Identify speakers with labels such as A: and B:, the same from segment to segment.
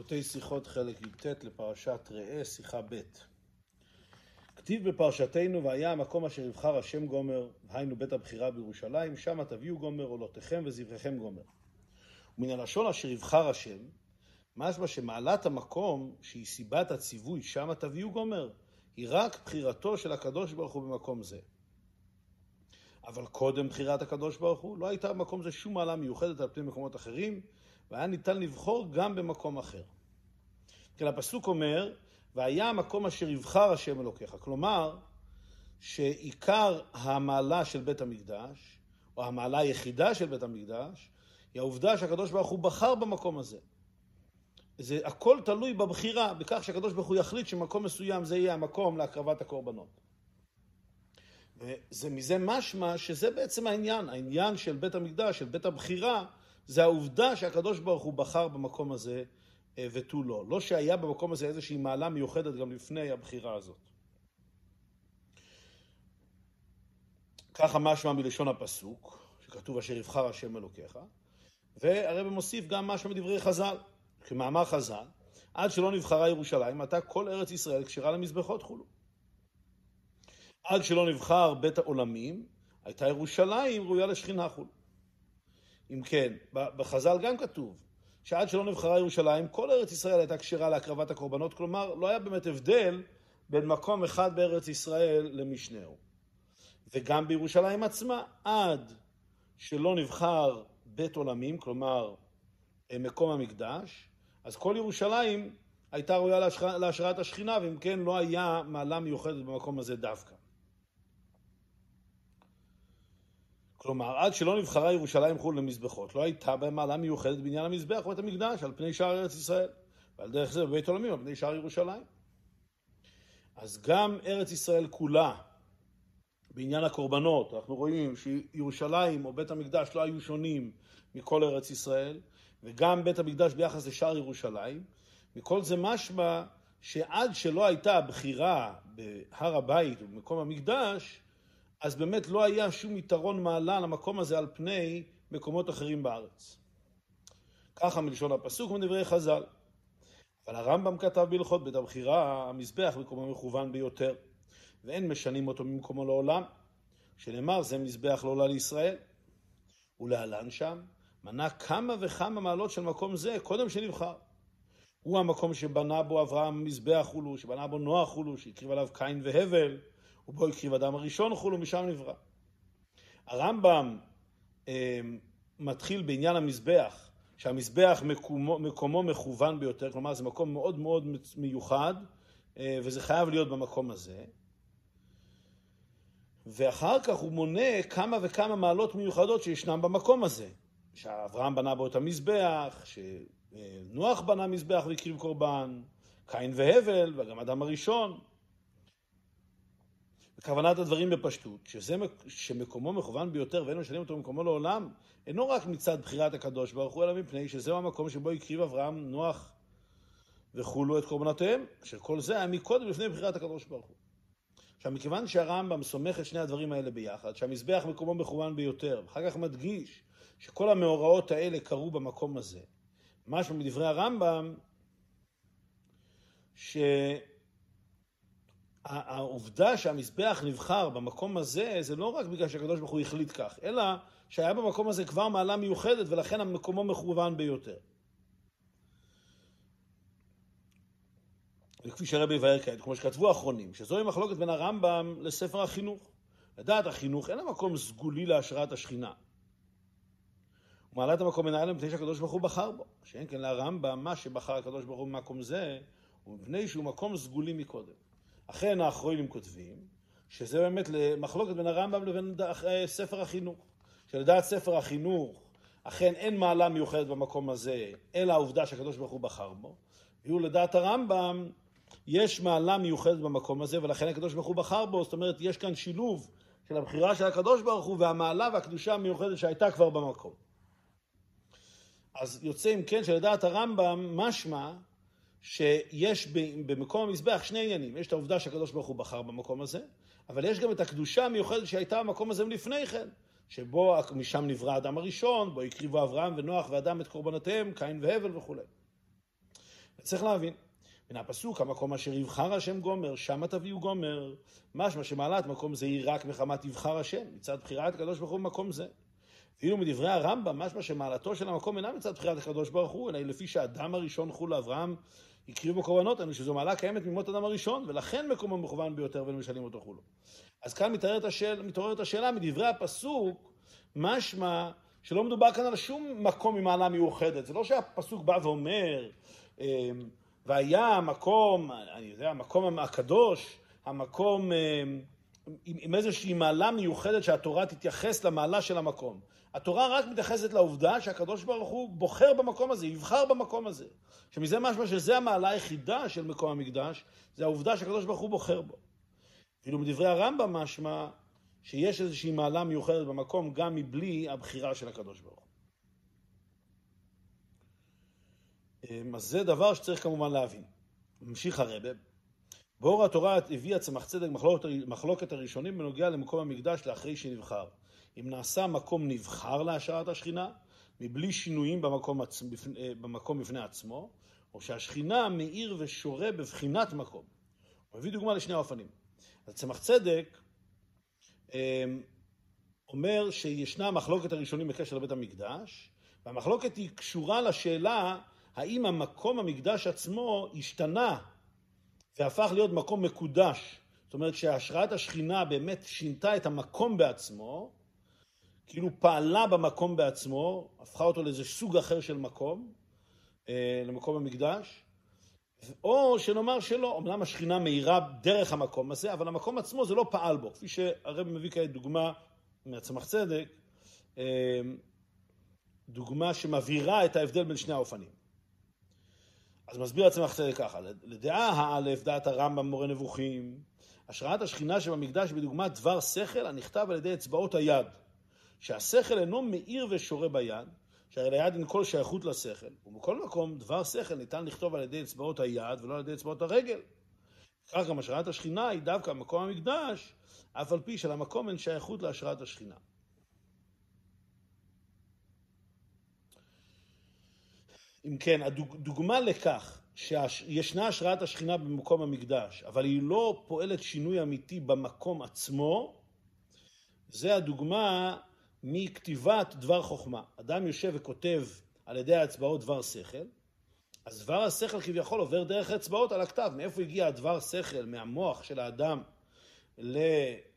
A: קוטעי שיחות חלק י"ט לפרשת ראה, שיחה ב'. כתיב בפרשתנו, והיה המקום אשר יבחר השם גומר, היינו בית הבחירה בירושלים, שמה תביאו גומר עולותיכם וזבחיכם גומר. ומן הלשון אשר יבחר השם, משמע שמעלת המקום, שהיא סיבת הציווי, שמה תביאו גומר, היא רק בחירתו של הקדוש ברוך הוא במקום זה. אבל קודם בחירת הקדוש ברוך הוא, לא הייתה במקום זה שום מעלה מיוחדת על פני מקומות אחרים, והיה ניתן לבחור גם במקום אחר. כן, הפסוק אומר, והיה המקום אשר יבחר השם אלוקיך. כלומר, שעיקר המעלה של בית המקדש, או המעלה היחידה של בית המקדש, היא העובדה שהקדוש ברוך הוא בחר במקום הזה. זה הכל תלוי בבחירה, בכך שהקדוש ברוך הוא יחליט שמקום מסוים זה יהיה המקום להקרבת הקורבנות. וזה מזה משמע שזה בעצם העניין, העניין של בית המקדש, של בית הבחירה, זה העובדה שהקדוש ברוך הוא בחר במקום הזה אה, ותו לא. לא שהיה במקום הזה איזושהי מעלה מיוחדת גם לפני הבחירה הזאת. ככה משמע מלשון הפסוק, שכתוב אשר יבחר השם אלוקיך, והרב מוסיף גם משמע מדברי חז"ל, כמאמר חז"ל, עד שלא נבחרה ירושלים, עתה כל ארץ ישראל כשרה למזבחות חולו. עד שלא נבחר בית העולמים, הייתה ירושלים ראויה לשכינה חולו. אם כן, בחז"ל גם כתוב שעד שלא נבחרה ירושלים, כל ארץ ישראל הייתה כשרה להקרבת הקורבנות, כלומר, לא היה באמת הבדל בין מקום אחד בארץ ישראל למשנהו. וגם בירושלים עצמה, עד שלא נבחר בית עולמים, כלומר, מקום המקדש, אז כל ירושלים הייתה ראויה להשראת השכינה, ואם כן, לא היה מעלה מיוחדת במקום הזה דווקא. כלומר, עד שלא נבחרה ירושלים חו"ל למזבחות, לא הייתה בהם מעלה מיוחדת בעניין המזבח ובית המקדש על פני שער ארץ ישראל, ועל דרך זה בבית עולמים על פני שער ירושלים. אז גם ארץ ישראל כולה, בעניין הקורבנות, אנחנו רואים שירושלים או בית המקדש לא היו שונים מכל ארץ ישראל, וגם בית המקדש ביחס לשער ירושלים. מכל זה משמע שעד שלא הייתה בחירה בהר הבית ובמקום המקדש, אז באמת לא היה שום יתרון מעלה למקום הזה על פני מקומות אחרים בארץ. ככה מלשון הפסוק ומדברי חז"ל. אבל הרמב"ם כתב בהלכות בית הבחירה, המזבח מקומו מכוון ביותר, ואין משנים אותו ממקומו לעולם, שנאמר זה מזבח לעולה לישראל. ולהלן שם, מנה כמה וכמה מעלות של מקום זה קודם שנבחר. הוא המקום שבנה בו אברהם מזבח חולו, שבנה בו נוח חולו, שהקריב עליו קין והבל, ובו הקריב אדם הראשון חולו, משם נברא. הרמב"ם אה, מתחיל בעניין המזבח, שהמזבח מקומו, מקומו מכוון ביותר, כלומר זה מקום מאוד מאוד מיוחד, אה, וזה חייב להיות במקום הזה. ואחר כך הוא מונה כמה וכמה מעלות מיוחדות שישנם במקום הזה. שאברהם בנה בו את המזבח, שנוח בנה מזבח והקריב קורבן, קין והבל, וגם אדם הראשון. וכוונת הדברים בפשטות, שזה שמקומו מכוון ביותר ואין משנים אותו במקומו לעולם, אינו רק מצד בחירת הקדוש ברוך הוא, אלא מפני שזהו המקום שבו הקריב אברהם, נוח וכולו את קורבנותיהם, אשר כל זה היה מקודם לפני בחירת הקדוש ברוך הוא. עכשיו, מכיוון שהרמב"ם סומך את שני הדברים האלה ביחד, שהמזבח מקומו מכוון ביותר, ואחר כך מדגיש שכל המאורעות האלה קרו במקום הזה, משהו מדברי הרמב"ם, ש... העובדה שהמזבח נבחר במקום הזה, זה לא רק בגלל שהקדוש ברוך הוא החליט כך, אלא שהיה במקום הזה כבר מעלה מיוחדת ולכן המקומו מכוון ביותר. וכפי שהרבי יבהר כעת, כמו שכתבו האחרונים, שזוהי מחלוקת בין הרמב"ם לספר החינוך. לדעת החינוך אין המקום סגולי להשראת השכינה. ומעלת המקום מנהל מפני שהקדוש ברוך הוא בחר בו. שאין כן לרמב"ם, מה שבחר הקדוש ברוך הוא במקום זה, הוא מפני שהוא מקום סגולי מקודם. אכן האחרונים כותבים, שזה באמת למחלוקת בין הרמב"ם לבין ספר החינוך. שלדעת ספר החינוך, אכן אין מעלה מיוחדת במקום הזה, אלא העובדה שהקדוש ברוך הוא בחר בו. ואילו לדעת הרמב"ם, יש מעלה מיוחדת במקום הזה, ולכן הקדוש ברוך הוא בחר בו, זאת אומרת, יש כאן שילוב של הבחירה של הקדוש ברוך הוא והמעלה והקדושה המיוחדת שהייתה כבר במקום. אז יוצא אם כן שלדעת הרמב"ם, משמע שיש במקום המזבח שני עניינים. יש את העובדה שהקדוש ברוך הוא בחר במקום הזה, אבל יש גם את הקדושה המיוחדת שהייתה במקום הזה לפני כן, שבו משם נברא האדם הראשון, בו הקריבו אברהם ונוח ואדם את קורבנותיהם, קין והבל וכולי. צריך להבין. מן הפסוק, המקום אשר יבחר השם גומר, שמה תביאו גומר. משמע שמעלת מקום זה היא רק מחמת יבחר השם, מצד בחירת הקדוש ברוך הוא במקום זה. ואילו מדברי הרמב"ם, משמע שמעלתו של המקום אינה מצד בחירת הקדוש ברוך הוא, אלא היא לפי שהאדם הראשון חול לאברהם הקריב בו קורבנות, אלא שזו מעלה קיימת ממות אדם הראשון, ולכן מקום המכוון ביותר ולמשלים אותו חולו. אז כאן מתעוררת השאלה, מתעוררת השאלה מדברי הפסוק, משמע שלא מדובר כאן על שום מקום עם מעלה מיוחדת. זה לא שהפסוק בא ואומר, אמ, והיה מקום, אני יודע, המקום הקדוש, המקום אמ, עם, עם איזושהי מעלה מיוחדת שהתורה תתייחס למעלה של המקום. התורה רק מתייחסת לעובדה שהקדוש ברוך הוא בוחר במקום הזה, יבחר במקום הזה. שמזה משמע שזה המעלה היחידה של מקום המקדש, זה העובדה שהקדוש ברוך הוא בוחר בו. ואילו מדברי הרמב"ם משמע שיש איזושהי מעלה מיוחדת במקום גם מבלי הבחירה של הקדוש ברוך הוא. אמ, אז זה דבר שצריך כמובן להבין. ממשיך הרבה. באור התורה הביאה צמח צדק מחלוקת הראשונים בנוגע למקום המקדש לאחרי שנבחר. אם נעשה מקום נבחר להשארת השכינה, מבלי שינויים במקום, עצ... אה, במקום בפני עצמו, או שהשכינה מאיר ושורה בבחינת מקום. הוא מביא דוגמה לשני האופנים. אז צמח צדק אמ, אומר שישנה מחלוקת הראשונים בקשר לבית המקדש, והמחלוקת היא קשורה לשאלה האם המקום המקדש עצמו השתנה והפך להיות מקום מקודש. זאת אומרת שהשראת השכינה באמת שינתה את המקום בעצמו, כאילו פעלה במקום בעצמו, הפכה אותו לאיזה סוג אחר של מקום, אה, למקום המקדש, או שנאמר שלא, אמנם השכינה מאירה דרך המקום הזה, אבל המקום עצמו זה לא פעל בו, כפי שהרב מביא כעת דוגמה מהצמח צדק, אה, דוגמה שמבהירה את ההבדל בין שני האופנים. אז מסביר הצמח צדק ככה, לדעה האלף, דעת הרמב"ם מורה נבוכים, השראת השכינה שבמקדש בדוגמת דבר שכל הנכתב על ידי אצבעות היד, שהשכל אינו מאיר ושורה ביד, שהרי ליד אין כל שייכות לשכל, ובכל מקום דבר שכל ניתן לכתוב על ידי אצבעות היד ולא על ידי אצבעות הרגל. כך גם השראת השכינה היא דווקא מקום המקדש, אף על פי שלמקום אין שייכות להשראת השכינה. אם כן, הדוגמה לכך שישנה השראת השכינה במקום המקדש, אבל היא לא פועלת שינוי אמיתי במקום עצמו, זה הדוגמה מכתיבת דבר חוכמה. אדם יושב וכותב על ידי האצבעות דבר שכל, אז דבר השכל כביכול עובר דרך האצבעות על הכתב. מאיפה הגיע הדבר שכל מהמוח של האדם ל...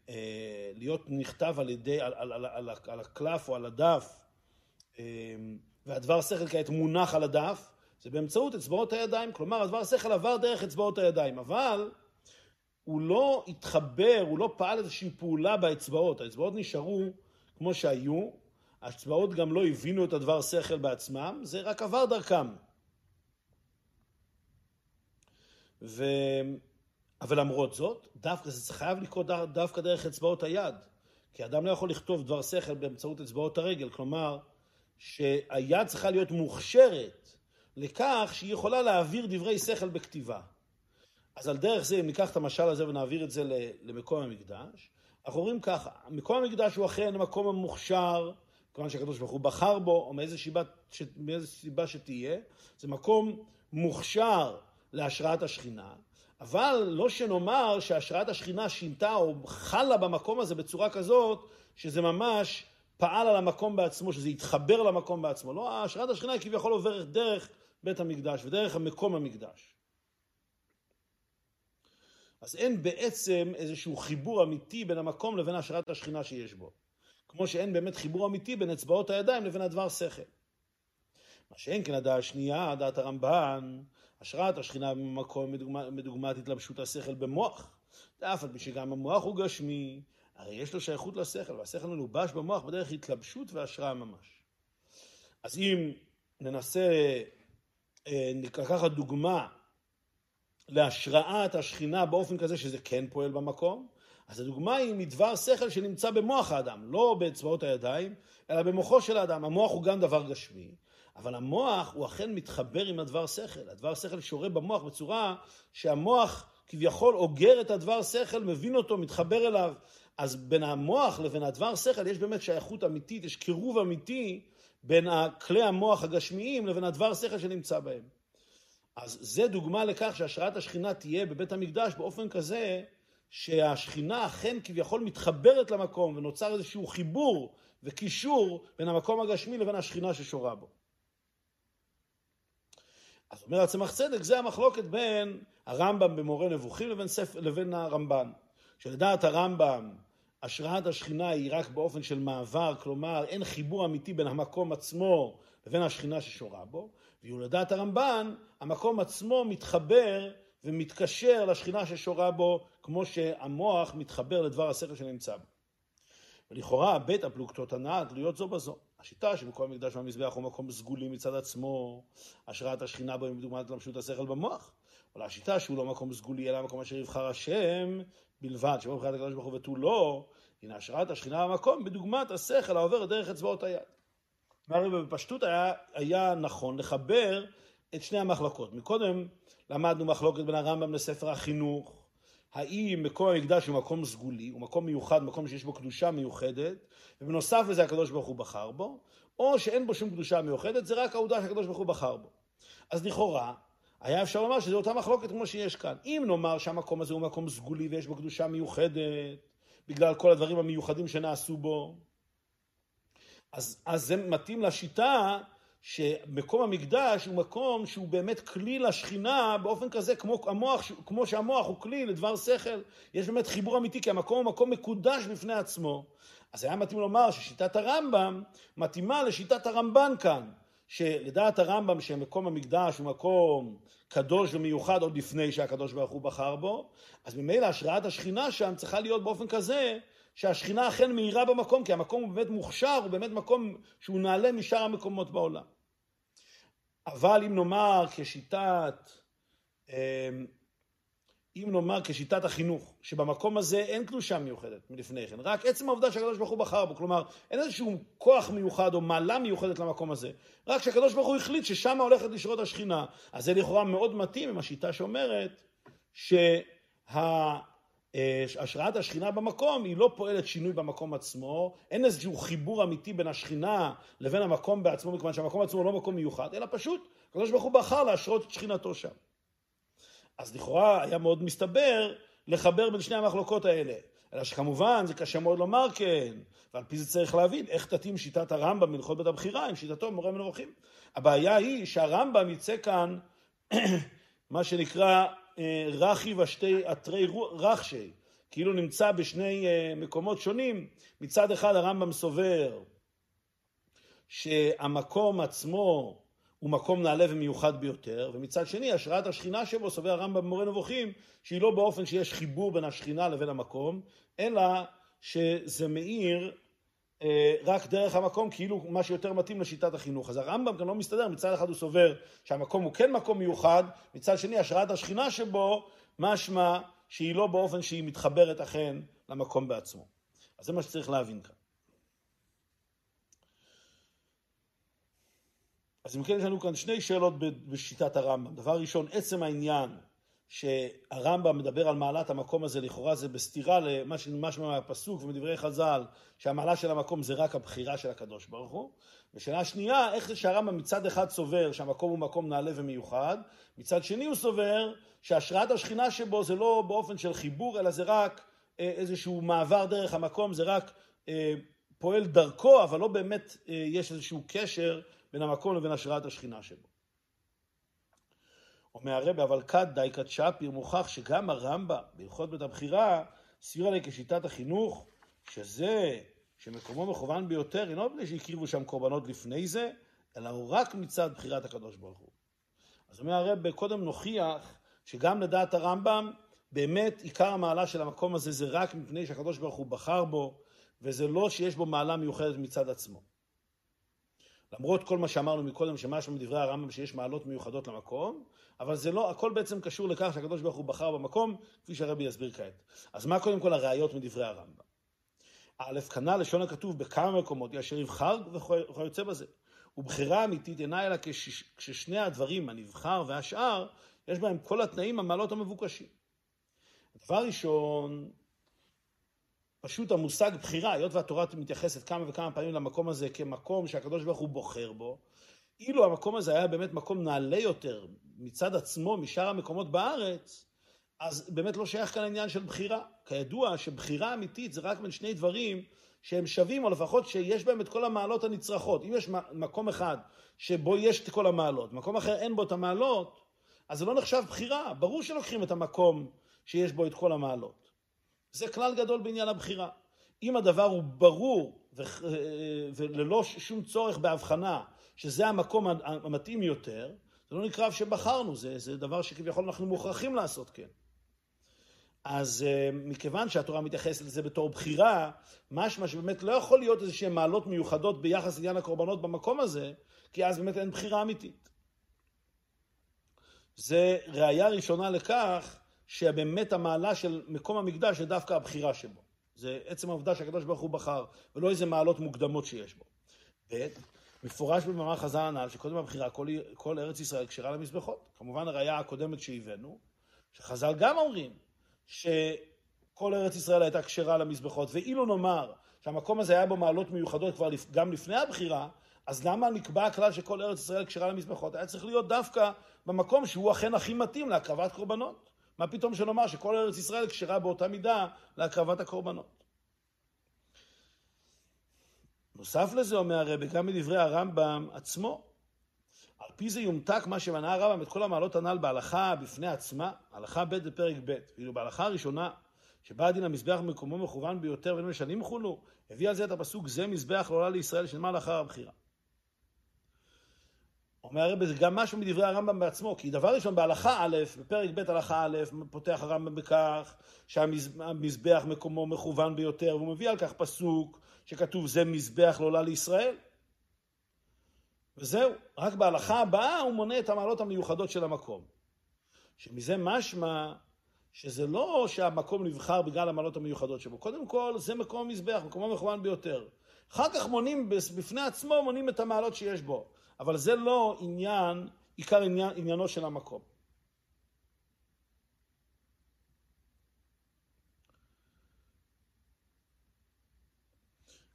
A: אה, להיות נכתב על ידי, על, על, על, על, על הקלף או על הדף, אה, והדבר שכל כעת מונח על הדף, זה באמצעות אצבעות הידיים. כלומר, הדבר שכל עבר דרך אצבעות הידיים, אבל הוא לא התחבר, הוא לא פעל איזושהי פעולה באצבעות. האצבעות נשארו כמו שהיו, האצבעות גם לא הבינו את הדבר שכל בעצמם, זה רק עבר דרכם. ו... אבל למרות זאת, דווקא זה חייב לקרות דווקא דרך אצבעות היד, כי אדם לא יכול לכתוב דבר שכל באמצעות אצבעות הרגל, כלומר שהיד צריכה להיות מוכשרת לכך שהיא יכולה להעביר דברי שכל בכתיבה. אז על דרך זה, אם ניקח את המשל הזה ונעביר את זה למקום המקדש, אנחנו רואים ככה, מקום המקדש הוא אכן מקום המוכשר, כיוון שהקדוש ברוך הוא בחר בו, או מאיזה סיבה, מאיזה סיבה שתהיה, זה מקום מוכשר להשראת השכינה, אבל לא שנאמר שהשראת השכינה שינתה או חלה במקום הזה בצורה כזאת, שזה ממש פעל על המקום בעצמו, שזה התחבר למקום בעצמו. לא, השראת השכינה היא כביכול עוברת דרך בית המקדש ודרך המקום המקדש. אז אין בעצם איזשהו חיבור אמיתי בין המקום לבין השראת השכינה שיש בו. כמו שאין באמת חיבור אמיתי בין אצבעות הידיים לבין הדבר שכל. מה שאין כן הדעה השנייה, דעת הרמב"ן, השראת השכינה במקום מדוגמת התלבשות השכל במוח. ואף על פי שגם המוח הוא גשמי, הרי יש לו שייכות לשכל, והשכל מלובש במוח בדרך התלבשות והשראה ממש. אז אם ננסה אה, לקחת דוגמה להשראת השכינה באופן כזה שזה כן פועל במקום, אז הדוגמה היא מדבר שכל שנמצא במוח האדם, לא באצבעות הידיים, אלא במוחו של האדם. המוח הוא גם דבר גשמי, אבל המוח הוא אכן מתחבר עם הדבר שכל. הדבר שכל שורה במוח בצורה שהמוח כביכול אוגר את הדבר שכל, מבין אותו, מתחבר אליו. אז בין המוח לבין הדבר שכל יש באמת שייכות אמיתית, יש קירוב אמיתי בין כלי המוח הגשמיים לבין הדבר שכל שנמצא בהם. אז זה דוגמה לכך שהשראת השכינה תהיה בבית המקדש באופן כזה שהשכינה אכן כביכול מתחברת למקום ונוצר איזשהו חיבור וקישור בין המקום הגשמי לבין השכינה ששורה בו. אז אומר הצמח צדק, זה המחלוקת בין הרמב"ם במורה נבוכים לבין, ספר, לבין הרמב"ן. שלדעת הרמב"ם, השראת השכינה היא רק באופן של מעבר, כלומר אין חיבור אמיתי בין המקום עצמו לבין השכינה ששורה בו, ולדעת הרמב"ן, המקום עצמו מתחבר ומתקשר לשכינה ששורה בו, כמו שהמוח מתחבר לדבר השכל שנמצא בו. ולכאורה בית הפלוגתות הנ"ל תלויות זו בזו. השיטה שמקום המקדש והמזבח הוא מקום סגולי מצד עצמו, השראת השכינה בו היא דוגמת למשות השכל במוח. אבל השיטה שהוא לא מקום סגולי אלא מקום אשר יבחר השם בלבד, שבו מבחינת הקדוש ברוך הוא ותו לא, הנה השראת השכינה במקום בדוגמת השכל העובר דרך אצבעות היד. והרי בפשטות היה, היה נכון לחבר את שני המחלקות. מקודם למדנו מחלוקת בין הרמב"ם לספר החינוך, האם מקום המקדש הוא מקום סגולי, הוא מקום מיוחד, מקום שיש בו קדושה מיוחדת, ובנוסף לזה הקדוש ברוך הוא בחר בו, או שאין בו שום קדושה מיוחדת, זה רק העובדה שהקדוש ברוך הוא בחר בו. אז לכאורה, היה אפשר לומר שזו אותה מחלוקת כמו שיש כאן. אם נאמר שהמקום הזה הוא מקום סגולי ויש בו קדושה מיוחדת, בגלל כל הדברים המיוחדים שנעשו בו, אז, אז זה מתאים לשיטה שמקום המקדש הוא מקום שהוא באמת כלי לשכינה באופן כזה, כמו, המוח, כמו שהמוח הוא כלי לדבר שכל, יש באמת חיבור אמיתי, כי המקום הוא מקום מקודש בפני עצמו. אז היה מתאים לומר ששיטת הרמב"ם מתאימה לשיטת הרמב"ן כאן, שלדעת הרמב"ם שמקום המקדש הוא מקום קדוש ומיוחד עוד לפני שהקדוש ברוך הוא בחר בו, אז ממילא השראת השכינה שם צריכה להיות באופן כזה שהשכינה אכן מאירה במקום, כי המקום הוא באמת מוכשר, הוא באמת מקום שהוא נעלה משאר המקומות בעולם. אבל אם נאמר כשיטת, אמ, אם נאמר כשיטת החינוך, שבמקום הזה אין קדושה מיוחדת מלפני כן, רק עצם העובדה שהקדוש ברוך הוא בחר בו, כלומר אין איזשהו כוח מיוחד או מעלה מיוחדת למקום הזה, רק שהקדוש ברוך הוא החליט ששם הולכת לשרות השכינה, אז זה לכאורה מאוד מתאים עם השיטה שאומרת שה... אה, השראת השכינה במקום היא לא פועלת שינוי במקום עצמו, אין איזשהו חיבור אמיתי בין השכינה לבין המקום בעצמו, מכיוון שהמקום עצמו הוא לא מקום מיוחד, אלא פשוט, הקדוש ברוך הוא בחר להשרות את שכינתו שם. אז לכאורה היה מאוד מסתבר לחבר בין שני המחלוקות האלה. אלא שכמובן זה קשה מאוד לומר כן, ועל פי זה צריך להבין איך תתאים שיטת הרמב"ם מלכות בית הבחירה עם שיטתו מורה מנבוכים. הבעיה היא שהרמב"ם יצא כאן מה שנקרא רכי ושתי עטרי רחשי, כאילו נמצא בשני אה, מקומות שונים. מצד אחד הרמב"ם סובר שהמקום עצמו הוא מקום נעלה ומיוחד ביותר, ומצד שני השראת השכינה שבו סובר הרמב"ם במורה נבוכים שהיא לא באופן שיש חיבור בין השכינה לבין המקום, אלא שזה מאיר אה, רק דרך המקום, כאילו מה שיותר מתאים לשיטת החינוך. אז הרמב"ם כאן לא מסתדר, מצד אחד הוא סובר שהמקום הוא כן מקום מיוחד, מצד שני השראת השכינה שבו, משמע שהיא לא באופן שהיא מתחברת אכן למקום בעצמו. אז זה מה שצריך להבין כאן. אז אם כן, יש לנו כאן שני שאלות בשיטת הרמב"ם. דבר ראשון, עצם העניין שהרמב"ם מדבר על מעלת המקום הזה, לכאורה זה בסתירה למה שנמשמע מהפסוק ומדברי חז"ל, שהמעלה של המקום זה רק הבחירה של הקדוש ברוך הוא. ושאלה שנייה, איך זה שהרמב"ם מצד אחד סובר שהמקום הוא מקום נעלה ומיוחד, מצד שני הוא סובר שהשראת השכינה שבו זה לא באופן של חיבור, אלא זה רק אה, איזשהו מעבר דרך המקום, זה רק אה, פועל דרכו, אבל לא באמת אה, יש איזשהו קשר בין המקום לבין השראת השכינה שבו. אומר הרבה, אבל כת דייקת שפיר מוכח שגם הרמב"ם בהלכות בית הבחירה סביר עליה כשיטת החינוך, שזה שמקומו מכוון ביותר, אינו מפני שהקריבו שם קורבנות לפני זה, אלא הוא רק מצד בחירת הקדוש ברוך הוא. אז אומר הרב, קודם נוכיח שגם לדעת הרמב"ם, באמת עיקר המעלה של המקום הזה זה רק מפני שהקדוש ברוך הוא בחר בו, וזה לא שיש בו מעלה מיוחדת מצד עצמו. למרות כל מה שאמרנו מקודם, שמשהו מדברי הרמב"ם שיש מעלות מיוחדות למקום, אבל זה לא, הכל בעצם קשור לכך שהקדוש ברוך הוא בחר במקום, כפי שהרבי יסביר כעת. אז מה קודם כל הראיות מדברי הרמב"ם? א', כנ"ל לשון הכתוב בכמה מקומות, אשר יבחר וכיוצא בזה. ובחירה אמיתית אינה אלא כשש, כששני הדברים, הנבחר והשאר, יש בהם כל התנאים, המעלות המבוקשים. דבר ראשון, פשוט המושג בחירה, היות והתורה מתייחסת כמה וכמה פעמים למקום הזה כמקום שהקדוש ברוך הוא בוחר בו, אילו המקום הזה היה באמת מקום נעלה יותר, מצד עצמו משאר המקומות בארץ, אז באמת לא שייך כאן העניין של בחירה. כידוע שבחירה אמיתית זה רק בין שני דברים שהם שווים, או לפחות שיש בהם את כל המעלות הנצרכות. אם יש מקום אחד שבו יש את כל המעלות, מקום אחר אין בו את המעלות, אז זה לא נחשב בחירה. ברור שלוקחים את המקום שיש בו את כל המעלות. זה כלל גדול בעניין הבחירה. אם הדבר הוא ברור וללא שום צורך בהבחנה שזה המקום המתאים יותר, זה לא נקרא שבחרנו, זה, זה דבר שכביכול אנחנו מוכרחים לעשות כן. אז אה, מכיוון שהתורה מתייחסת לזה בתור בחירה, משמע שבאמת לא יכול להיות איזה שהן מעלות מיוחדות ביחס לעניין הקורבנות במקום הזה, כי אז באמת אין בחירה אמיתית. זה ראיה ראשונה לכך שבאמת המעלה של מקום המקדש זה דווקא הבחירה שבו. זה עצם העובדה שהקדוש ברוך הוא בחר, ולא איזה מעלות מוקדמות שיש בו. ב', מפורש במאמר חז"ל הנ"ל שקודם הבחירה כל, כל ארץ ישראל כשרה למזבחות. כמובן הראיה הקודמת שהבאנו, שחז"ל גם אומרים שכל ארץ ישראל הייתה כשרה למזבחות, ואילו נאמר שהמקום הזה היה בו מעלות מיוחדות כבר גם לפני הבחירה, אז למה נקבע הכלל שכל ארץ ישראל כשרה למזבחות? היה צריך להיות דווקא במקום שהוא אכן הכי מתאים להקרבת קורבנות. מה פתאום שנאמר שכל ארץ ישראל כשרה באותה מידה להקרבת הקורבנות? נוסף לזה אומר הרבי, גם מדברי הרמב"ם עצמו, על פי זה יומתק מה שמנה הרמב"ם את כל המעלות הנ"ל בהלכה בפני עצמה, הלכה ב' בפרק ב', ואילו בהלכה הראשונה, שבה הדין המזבח במקומו מכוון ביותר ואין משנים חולו, הביא על זה את הפסוק זה מזבח לעולה לישראל שנאמר לאחר הבחירה. אומר הרב, זה גם משהו מדברי הרמב"ם בעצמו, כי דבר ראשון בהלכה א', בפרק ב' הלכה א', פותח הרמב"ם בכך שהמזבח מקומו מכוון ביותר, והוא מביא על כך פסוק שכתוב זה מזבח לעולה לישראל. וזהו, רק בהלכה הבאה הוא מונה את המעלות המיוחדות של המקום. שמזה משמע שזה לא שהמקום נבחר בגלל המעלות המיוחדות שבו, קודם כל זה מקום המזבח, מקומו מכוון ביותר. אחר כך מונים בפני עצמו, מונים את המעלות שיש בו. אבל זה לא עניין, עיקר עניין, עניינו של המקום.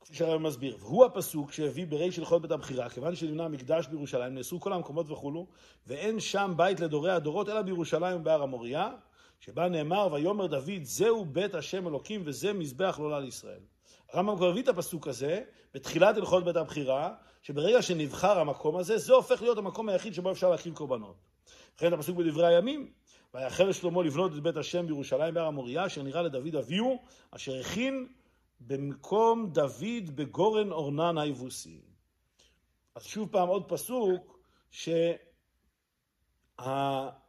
A: כפי שהרב מסביר, והוא הפסוק שהביא בריש הלכות בית הבחירה, כיוון שנבנה המקדש בירושלים, נאסרו כל המקומות וכולו, ואין שם בית לדורי הדורות, אלא בירושלים ובהר המוריה, שבה נאמר, ויאמר דוד, זהו בית השם אלוקים, וזה מזבח לעולה לישראל. הרמב"ם כבר הביא את הפסוק הזה בתחילת הלכות בית הבחירה, שברגע שנבחר המקום הזה, זה הופך להיות המקום היחיד שבו אפשר להקריב קורבנות. וכן הפסוק בדברי הימים, ויחל לשלמה לבנות את בית השם בירושלים בהר המוריה, אשר נראה לדוד אביהו, אשר הכין במקום דוד בגורן אורנן היבוסי. אז שוב פעם עוד פסוק שה...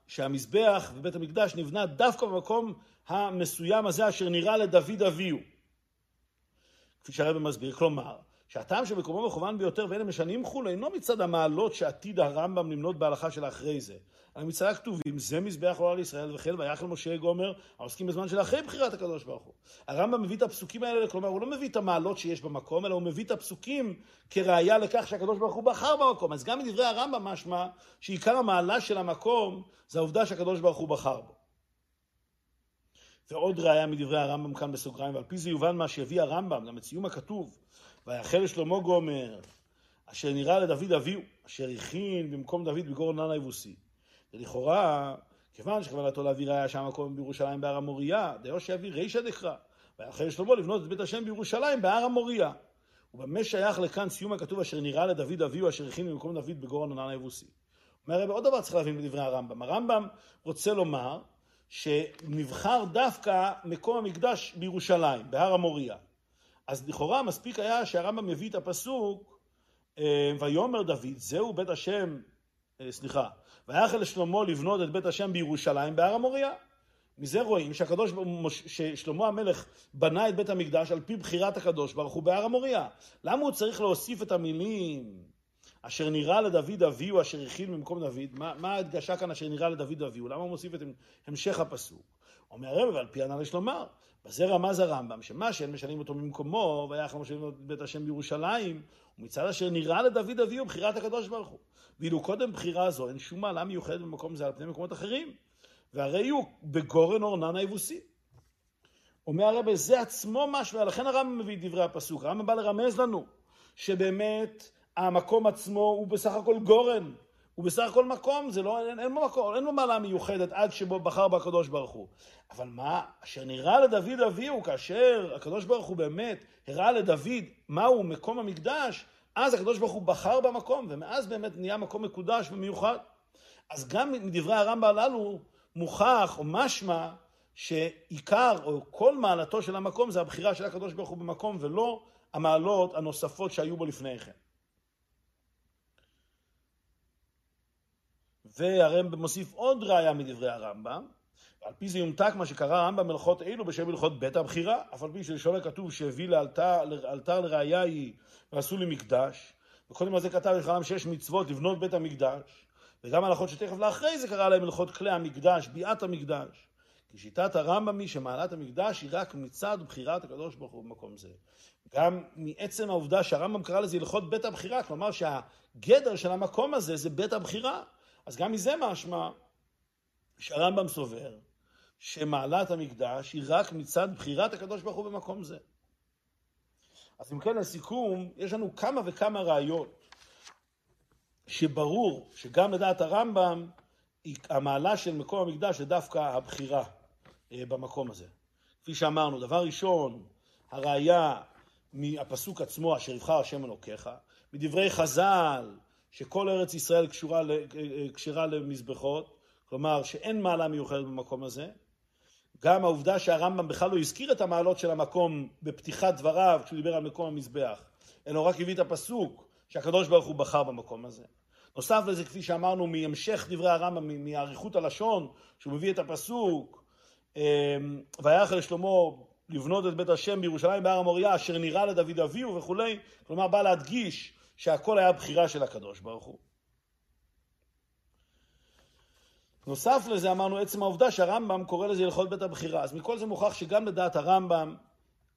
A: שהמזבח ובית המקדש נבנה דווקא במקום המסוים הזה אשר נראה לדוד אביהו. כפי שהרבא מסביר, כלומר, שהטעם שמקומו מכוון ביותר ואלה משנים חול אינו מצד המעלות שעתיד הרמב"ם למנות בהלכה של אחרי זה, אלא מצד הכתובים, זה מזבח עולה לישראל וכן ויחל משה גומר, העוסקים בזמן של אחרי בחירת הקדוש ברוך הוא. הרמב"ם מביא את הפסוקים האלה, כלומר הוא לא מביא את המעלות שיש במקום, אלא הוא מביא את הפסוקים כראיה לכך שהקדוש ברוך הוא בחר במקום. אז גם מדברי הרמב"ם משמע שעיקר המעלה של המקום זה העובדה שהקדוש ברוך הוא בחר בו. ועוד ראיה מדברי הרמב"ם כאן בסוגריים, ועל פי זה יובן מה שהביא הרמב"ם, גם את סיום הכתוב, ויחל לשלמה גומר, אשר נראה לדוד אביהו, אשר הכין במקום דוד בגור ננה היבוסי. ולכאורה, כיוון שכוונתו להביא ראיה שהמקום בירושלים בהר המוריה, דיו שיביא רישא דקרא, ויחל לשלמה לבנות את בית השם בירושלים בהר המוריה. ובמה שייך לכאן סיום הכתוב אשר נראה לדוד אביהו אשר הכין במקום דוד בגור ננה היבוסי. אומר הרב, עוד דבר צריך להבין בדברי הרמב"ם. הרמב"ם רוצה לומר שנבחר דווקא מקום המקדש בירושלים, בהר המוריה. אז לכאורה מספיק היה שהרמב"ם מביא את הפסוק אה, ויאמר דוד זהו בית השם, אה, סליחה, ויחל לשלמה לבנות את בית השם בירושלים בהר המוריה. מזה רואים שהקדוש, ששלמה המלך בנה את בית המקדש על פי בחירת הקדוש ברוך הוא בהר המוריה. למה הוא צריך להוסיף את המילים אשר נראה לדוד אביהו אשר הכין במקום דוד? מה, מה ההדגשה כאן אשר נראה לדוד אביהו? למה הוא מוסיף את המשך הפסוק? אומר הרב, ועל פי הנ"ל יש לומר, בזה רמז הרמב"ם, שאין משנים אותו ממקומו, ויחד משנים את בית השם בירושלים, ומצד אשר נראה לדוד אביהו בחירת הקדוש ברוך הוא. ואילו קודם בחירה זו, אין שום מעלה מיוחדת במקום זה על פני מקומות אחרים. והרי הוא בגורן אורנן היבוסי. אומר הרב, זה עצמו משהו, ולכן הרמב"ם מביא את דברי הפסוק. הרמב"ם בא לרמז לנו שבאמת המקום עצמו הוא בסך הכל גורן, הוא בסך הכל מקום, זה לא, אין, אין מקום, אין בו מעלה מיוחדת עד שבו בחר בקדוש ברוך הוא. אבל מה, אשר נראה לדוד אביהו, כאשר הקדוש ברוך הוא באמת הראה לדוד מהו מקום המקדש, אז הקדוש ברוך הוא בחר במקום, ומאז באמת נהיה מקום מקודש ומיוחד. אז גם מדברי הרמב"ם הללו מוכח או משמע שעיקר או כל מעלתו של המקום זה הבחירה של הקדוש ברוך הוא במקום ולא המעלות הנוספות שהיו בו לפני כן. והרמב"ם מוסיף עוד ראיה מדברי הרמב"ם, ועל פי זה יומתק מה שקרא הרמב"ם מלאכות אלו בשם מלאכות בית הבחירה, אף על פי שלשון הכתוב שהביא לאלתר, לראיה היא ועשו לי מקדש, וקודם לזה כתב לכלם שש מצוות לבנות בית המקדש, וגם הלכות שתכף לאחרי זה קרא להם מלאכות כלי המקדש, ביאת המקדש. כי שיטת הרמב"ם היא שמעלת המקדש היא רק מצד בחירת הקדוש ברוך הוא במקום זה. גם מעצם העובדה שהרמב"ם קרא לזה הלכות בית הבחירה, כלומר שהגדר של המקום הזה זה בית הבחירה. אז גם מזה משמע שהרמב"ם סובר שמעלת המקדש היא רק מצד בחירת הקדוש ברוך הוא במקום זה. אז אם כן, לסיכום, יש לנו כמה וכמה ראיות שברור שגם לדעת הרמב"ם, המעלה של מקום המקדש זה דווקא הבחירה אה, במקום הזה. כפי שאמרנו, דבר ראשון, הראיה מהפסוק עצמו, אשר יבחר השם אלוקיך, מדברי חז"ל, שכל ארץ ישראל קשורה, קשרה למזבחות, כלומר שאין מעלה מיוחדת במקום הזה. גם העובדה שהרמב"ם בכלל לא הזכיר את המעלות של המקום בפתיחת דבריו כשהוא דיבר על מקום המזבח, אלא רק הביא את הפסוק שהקדוש ברוך הוא בחר במקום הזה. נוסף לזה, כפי שאמרנו, מהמשך דברי הרמב"ם, מאריכות הלשון, שהוא מביא את הפסוק, אמ, ויחל לשלמה לבנות את בית השם בירושלים בהר המוריה, אשר נראה לדוד אביהו וכולי, כלומר בא להדגיש שהכל היה בחירה של הקדוש ברוך הוא. נוסף לזה אמרנו עצם העובדה שהרמב"ם קורא לזה הלכות בית הבחירה. אז מכל זה מוכח שגם לדעת הרמב"ם,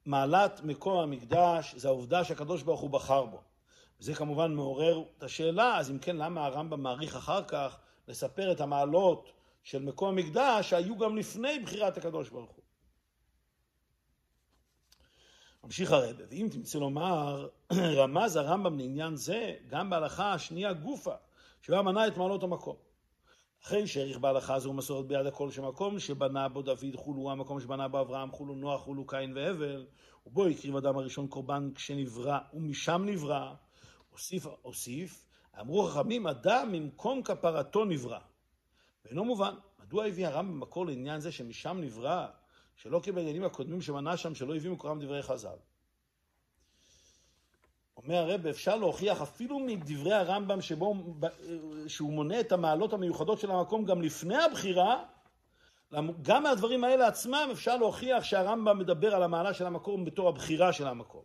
A: מעלת מקום המקדש זה העובדה שהקדוש ברוך הוא בחר בו. וזה כמובן מעורר את השאלה, אז אם כן, למה הרמב"ם מעריך אחר כך לספר את המעלות של מקום המקדש שהיו גם לפני בחירת הקדוש ברוך הוא? ממשיך הרב, ואם תמצא לומר, רמז הרמב"ם לעניין זה גם בהלכה השנייה גופה, שבה מנה את מעלות המקום. אחרי שהעריך בהלכה זו מסורת ביד הכל שמקום שבנה בו דוד חולו המקום שבנה בו אברהם חולו נוח חולו קין והבל ובו הקריב אדם הראשון קורבן כשנברא ומשם נברא הוסיף, הוסיף אמרו חכמים אדם ממקום כפרתו נברא ואינו מובן מדוע הביא הרמב"ם מקור לעניין זה שמשם נברא שלא כבעניינים הקודמים שמנה שם שלא הביא מקורם דברי חז"ל. אומר הרב, אפשר להוכיח אפילו מדברי הרמב"ם שבו, שהוא מונה את המעלות המיוחדות של המקום גם לפני הבחירה, גם מהדברים האלה עצמם אפשר להוכיח שהרמב"ם מדבר על המעלה של המקום בתור הבחירה של המקום.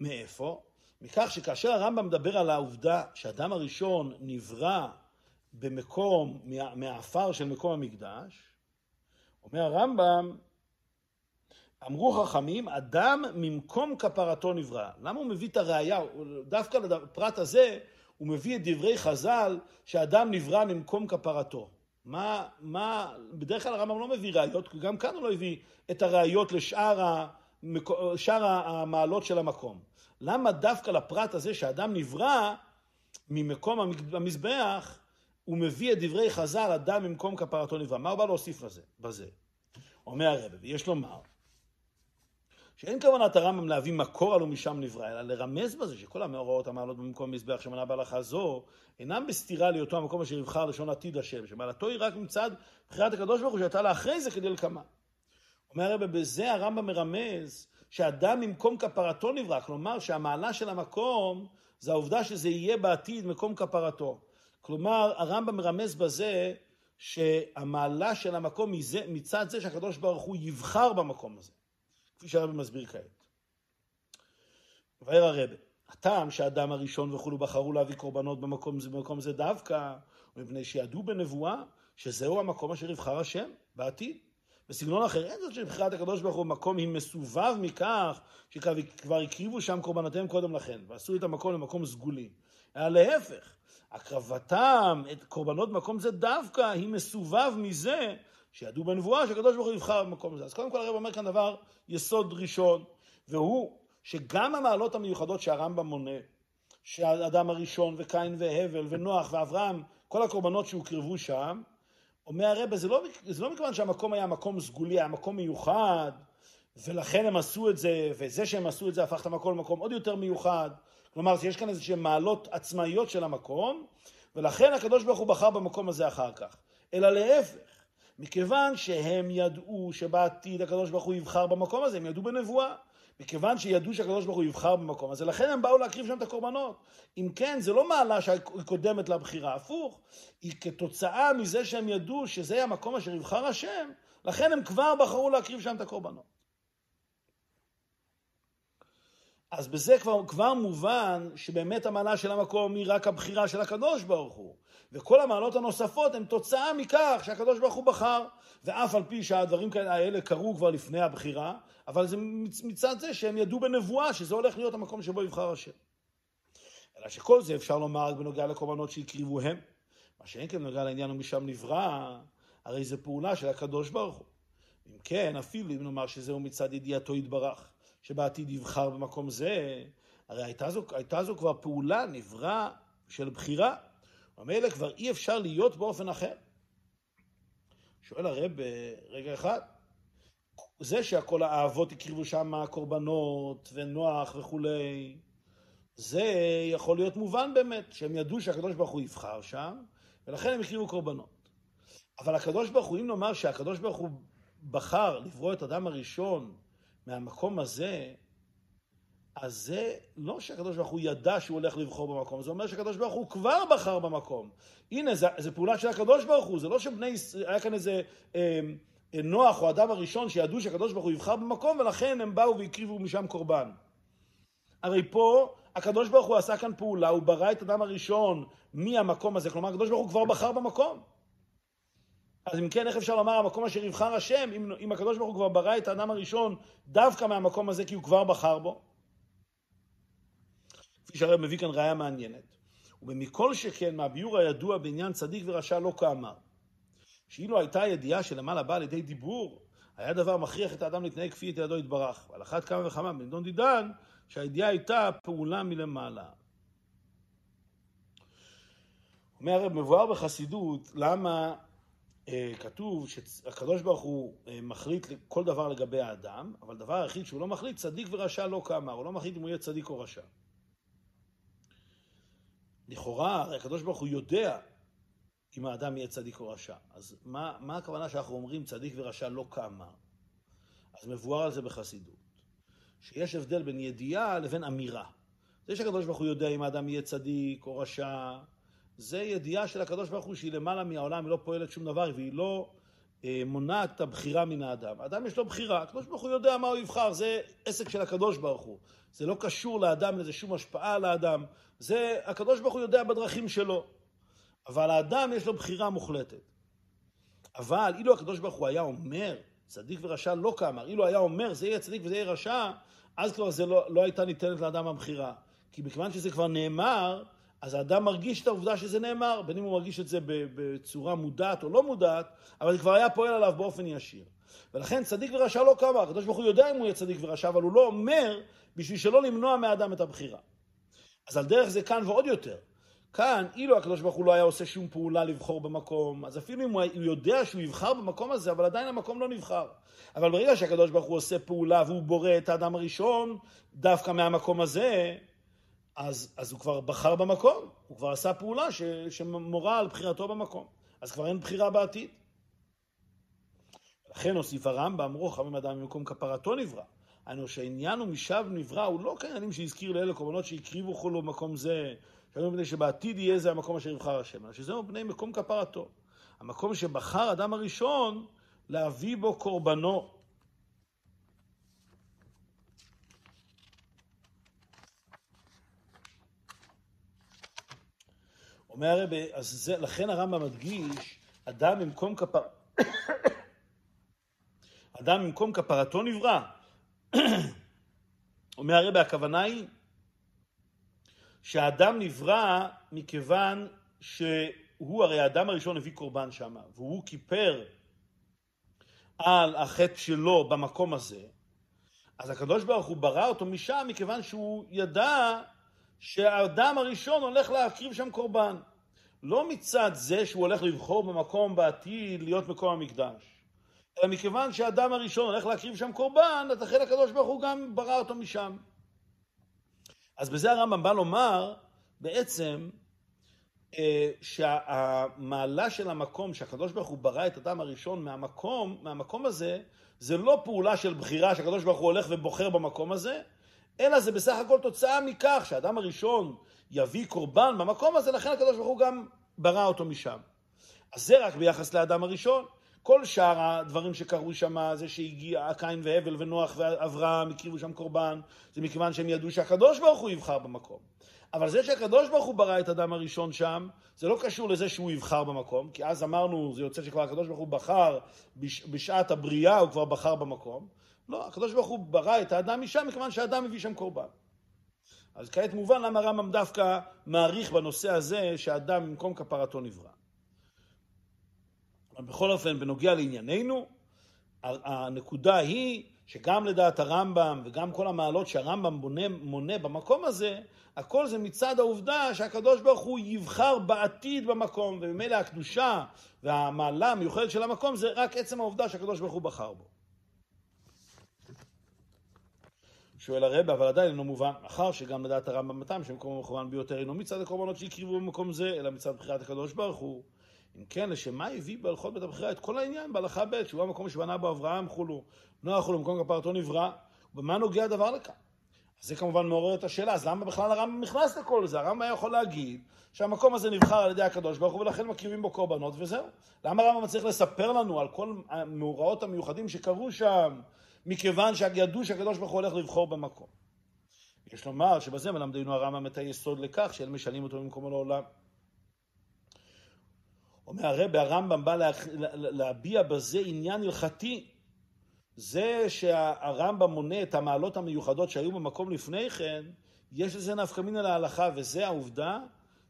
A: מאיפה? מכך שכאשר הרמב"ם מדבר על העובדה שאדם הראשון נברא במקום, מהעפר של מקום המקדש, אומר הרמב"ם, אמרו חכמים, אדם ממקום כפרתו נברא. למה הוא מביא את הראייה? דווקא לפרט הזה הוא מביא את דברי חז"ל שאדם נברא ממקום כפרתו. מה, מה, בדרך כלל הרמב"ם לא מביא ראיות, גם כאן הוא לא הביא את הראיות לשאר המק... המעלות של המקום. למה דווקא לפרט הזה שאדם נברא ממקום המזבח, הוא מביא את דברי חז"ל, אדם ממקום כפרתו נברא. מה הוא בא להוסיף לזה, בזה? אומר הרב, ויש לומר, שאין כוונת הרמב"ם להביא מקור עלו משם נברא, אלא לרמז בזה שכל המאורעות המעלות במקום מזבח שמנה בהלכה זו, אינם בסתירה להיותו המקום אשר יבחר לשון עתיד השם, שמעלתו היא רק מצד בחירת הקדוש ברוך הוא שהייתה לה אחרי זה כדי לקמה. אומר הרב, בזה הרמב"ם מרמז שאדם ממקום כפרתו נברא, כלומר שהמעלה של המקום זה העובדה שזה יהיה בעתיד מקום כפרתו. כלומר, הרמב"ם מרמז בזה שהמעלה של המקום מזה, מצד זה שהקדוש ברוך הוא יבחר במקום הזה, כפי שהרבא מסביר כעת. ואומר הרבה, הטעם שהאדם הראשון וכולו בחרו להביא קורבנות במקום זה, במקום זה דווקא, מפני שידעו בנבואה שזהו המקום אשר יבחר השם בעתיד. בסגנון אחר, אין זאת שבחירת הקדוש ברוך הוא במקום היא מסובב מכך שכבר הקריבו שם קורבנותיהם קודם לכן, ועשו את המקום למקום סגולי. אלא להפך, הקרבתם את קורבנות מקום זה דווקא היא מסובב מזה שידעו בנבואה שהקדוש ברוך הוא יבחר במקום הזה. אז קודם כל הרב אומר כאן דבר יסוד ראשון, והוא שגם המעלות המיוחדות שהרמב"ם מונה, שהאדם הראשון וקין והבל ונוח ואברהם, כל הקורבנות שהוקרבו שם, אומר הרבה, זה לא, זה לא מכיוון שהמקום היה מקום סגולי, היה מקום מיוחד, ולכן הם עשו את זה, וזה שהם עשו את זה הפך את המקום למקום עוד יותר מיוחד. כלומר, שיש כאן איזשהן מעלות עצמאיות של המקום, ולכן הקדוש ברוך הוא בחר במקום הזה אחר כך. אלא להפך, מכיוון שהם ידעו שבעתיד הקדוש ברוך הוא יבחר במקום הזה, הם ידעו בנבואה. מכיוון שידעו שהקדוש ברוך הוא יבחר במקום הזה, לכן הם באו להקריב שם את הקורבנות. אם כן, זה לא מעלה שקודמת לבחירה, הפוך, היא כתוצאה מזה שהם ידעו שזה המקום אשר יבחר השם, לכן הם כבר בחרו להקריב שם את הקורבנות. אז בזה כבר, כבר מובן שבאמת המעלה של המקום היא רק הבחירה של הקדוש ברוך הוא. וכל המעלות הנוספות הן תוצאה מכך שהקדוש ברוך הוא בחר. ואף על פי שהדברים האלה קרו כבר לפני הבחירה, אבל זה מצד זה שהם ידעו בנבואה שזה הולך להיות המקום שבו יבחר השם. אלא שכל זה אפשר לומר רק בנוגע לקורבנות שהקריבו הם. מה שאין כן בנוגע לעניין ומשם נברא, הרי זו פעולה של הקדוש ברוך הוא. אם כן, אפילו אם נאמר שזהו מצד ידיעתו יתברך, שבעתיד יבחר במקום זה, הרי הייתה זו, הייתה זו כבר פעולה, נברא של בחירה. המילא כבר אי אפשר להיות באופן אחר. שואל הרב רגע אחד, זה שהכל האבות הקריבו שם קורבנות ונוח וכולי, זה יכול להיות מובן באמת, שהם ידעו שהקדוש ברוך הוא יבחר שם, ולכן הם הקריבו קורבנות. אבל הקדוש ברוך הוא, אם נאמר שהקדוש ברוך הוא בחר לברוא את אדם הראשון מהמקום הזה, אז זה לא שהקדוש ברוך הוא ידע שהוא הולך לבחור במקום, זה אומר שהקדוש ברוך הוא כבר בחר במקום. הנה, זו פעולה של הקדוש ברוך הוא, זה לא שבני ישראל, היה כאן איזה אה, נוח או אדם הראשון שידעו שהקדוש ברוך הוא יבחר במקום, ולכן הם באו והקריבו משם קורבן. הרי פה הקדוש ברוך הוא עשה כאן פעולה, הוא ברא את אדם הראשון מהמקום הזה, כלומר הקדוש ברוך הוא כבר בחר במקום. אז אם כן, איך אפשר לומר המקום אשר יבחר השם, אם, אם הקדוש ברוך הוא כבר ברא את האדם הראשון דווקא מהמקום הזה כי הוא כבר בחר בו? כפי שהרב מביא כאן ראיה מעניינת. ומכל שכן מהביור הידוע בעניין צדיק ורשע לא כאמר. שאילו הייתה הידיעה שלמעלה באה לידי דיבור, היה דבר מכריח את האדם להתנהג כפי את ידו יתברך. ועל אחת כמה וכמה בנדון דידן, שהידיעה הייתה פעולה מלמעלה. אומר הרב, מבואר בחסידות, למה כתוב שהקדוש ברוך הוא אה, מחליט כל דבר לגבי האדם, אבל דבר היחיד שהוא לא מחליט, צדיק ורשע לא כאמר, הוא לא מחליט אם הוא יהיה צדיק או רשע. לכאורה, הקדוש ברוך הוא יודע אם האדם יהיה צדיק או רשע. אז מה, מה הכוונה שאנחנו אומרים צדיק ורשע לא כאמר? אז מבואר על זה בחסידות. שיש הבדל בין ידיעה לבין אמירה. זה שהקדוש ברוך הוא יודע אם האדם יהיה צדיק או רשע, זה ידיעה של הקדוש ברוך הוא שהיא למעלה מהעולם, היא לא פועלת שום דבר והיא לא אה, מונעת את הבחירה מן האדם. האדם יש לו בחירה, הקדוש ברוך הוא יודע מה הוא יבחר, זה עסק של הקדוש ברוך הוא. זה לא קשור לאדם, לזה שום השפעה על האדם. זה, הקדוש ברוך הוא יודע בדרכים שלו. אבל האדם יש לו בחירה מוחלטת. אבל אילו הקדוש ברוך הוא היה אומר, צדיק ורשע לא כאמר, אילו היה אומר זה יהיה צדיק וזה יהיה רשע, אז כבר זה לא, לא הייתה ניתנת לאדם הבחירה. כי מכיוון שזה כבר נאמר, אז האדם מרגיש את העובדה שזה נאמר, בין אם הוא מרגיש את זה בצורה מודעת או לא מודעת, אבל זה כבר היה פועל עליו באופן ישיר. ולכן צדיק ורשע לא קמה, הקדוש ברוך הוא יודע אם הוא יהיה צדיק ורשע, אבל הוא לא אומר בשביל שלא למנוע מהאדם את הבחירה. אז על דרך זה כאן ועוד יותר. כאן, אילו הקדוש ברוך הוא לא היה עושה שום פעולה לבחור במקום, אז אפילו אם הוא יודע שהוא יבחר במקום הזה, אבל עדיין המקום לא נבחר. אבל ברגע שהקדוש ברוך הוא עושה פעולה והוא בורא את האדם הראשון, דווקא מהמקום הזה, אז, אז הוא כבר בחר במקום, הוא כבר עשה פעולה ש, שמורה על בחירתו במקום. אז כבר אין בחירה בעתיד. לכן הוסיף הרמב"ם, רוח חמים אדם ממקום כפרתו נברא. היינו שהעניין הוא משב נברא, הוא לא כעניינים שהזכיר לאלה קורבנות שהקריבו חולו במקום זה, שהיו מפני שבעתיד יהיה זה המקום אשר יבחר השם, אלא שזה מפני מקום כפרתו. המקום שבחר אדם הראשון להביא בו קורבנו. אומר הרבי, אז זה, לכן הרמב"ם מדגיש, אדם במקום כפר... אדם במקום כפרתו נברא. אומר הרבי, הכוונה היא שהאדם נברא מכיוון שהוא, הרי האדם הראשון הביא קורבן שם, והוא כיפר על החטא שלו במקום הזה, אז הקדוש ברוך הוא ברא אותו משם מכיוון שהוא ידע שהאדם הראשון הולך להקריב שם קורבן. לא מצד זה שהוא הולך לבחור במקום בעתיד להיות מקום המקדש, אלא מכיוון שהאדם הראשון הולך להקריב שם קורבן, לכן הקדוש ברוך הוא גם ברא אותו משם. אז בזה הרמב"ם בא לומר, בעצם, אה, שהמעלה של המקום, שהקדוש ברוך הוא ברא את האדם הראשון מהמקום, מהמקום הזה, זה לא פעולה של בחירה שהקדוש ברוך הוא הולך ובוחר במקום הזה, אלא זה בסך הכל תוצאה מכך שהאדם הראשון יביא קורבן במקום הזה, לכן הקדוש ברוך הוא גם ברא אותו משם. אז זה רק ביחס לאדם הראשון. כל שאר הדברים שקרו שם, זה שהגיע קין והבל ונוח ואברהם הקריבו שם קורבן, זה מכיוון שהם ידעו שהקדוש ברוך הוא יבחר במקום. אבל זה שהקדוש ברוך הוא ברא את האדם הראשון שם, זה לא קשור לזה שהוא יבחר במקום, כי אז אמרנו, זה יוצא שכבר הקדוש ברוך הוא בחר בש, בשעת הבריאה, הוא כבר בחר במקום. לא, הקדוש ברוך הוא ברא את האדם משם, מכיוון שהאדם מביא שם קורבן. אז כעת מובן למה הרמב"ם דווקא מעריך בנושא הזה שהאדם במקום כפרתו נברא. בכל אופן, בנוגע לענייננו, הנקודה היא שגם לדעת הרמב"ם וגם כל המעלות שהרמב"ם מונה, מונה במקום הזה, הכל זה מצד העובדה שהקדוש ברוך הוא יבחר בעתיד במקום, וממילא הקדושה והמעלה המיוחדת של המקום זה רק עצם העובדה שהקדוש ברוך הוא בחר בו. שואל הרב, אבל עדיין אינו מובן, מאחר שגם לדעת הרמב"ם מתם, שמקום המכוון ביותר אינו מצד הקורבנות שהקריבו במקום זה, אלא מצד בחירת הקדוש ברוך הוא. אם כן, לשם מה הביא בהלכות בית הבחירה את כל העניין בהלכה ב', שהוא המקום שבנה בו אברהם חולו, נוח חולו, מקום כפרתו נברא, במה נוגע הדבר לכאן? אז זה כמובן מעורר את השאלה, אז למה בכלל הרמב"ם נכנס לכל זה? הרמב"ם יכול להגיד שהמקום הזה נבחר על ידי הקדוש ברוך הוא ולכן מקריבים בו קורבנות וזהו. למה הרמב"ם צריך לספר לנו על כל המאורעות המיוחדים שקרו שם, מכיוון שידעו שהקדוש ברוך הוא הולך לבחור במקום? יש לומר שבזה מלמדנו הרמב"ם את היסוד לכך שאין משנים אותו ממקומו לעולם. אומר הרב, הרמב"ם בא לה, להביע בזה עניין הלכתי. זה שהרמב"ם מונה את המעלות המיוחדות שהיו במקום לפני כן, יש לזה נפקא מינא להלכה, וזה העובדה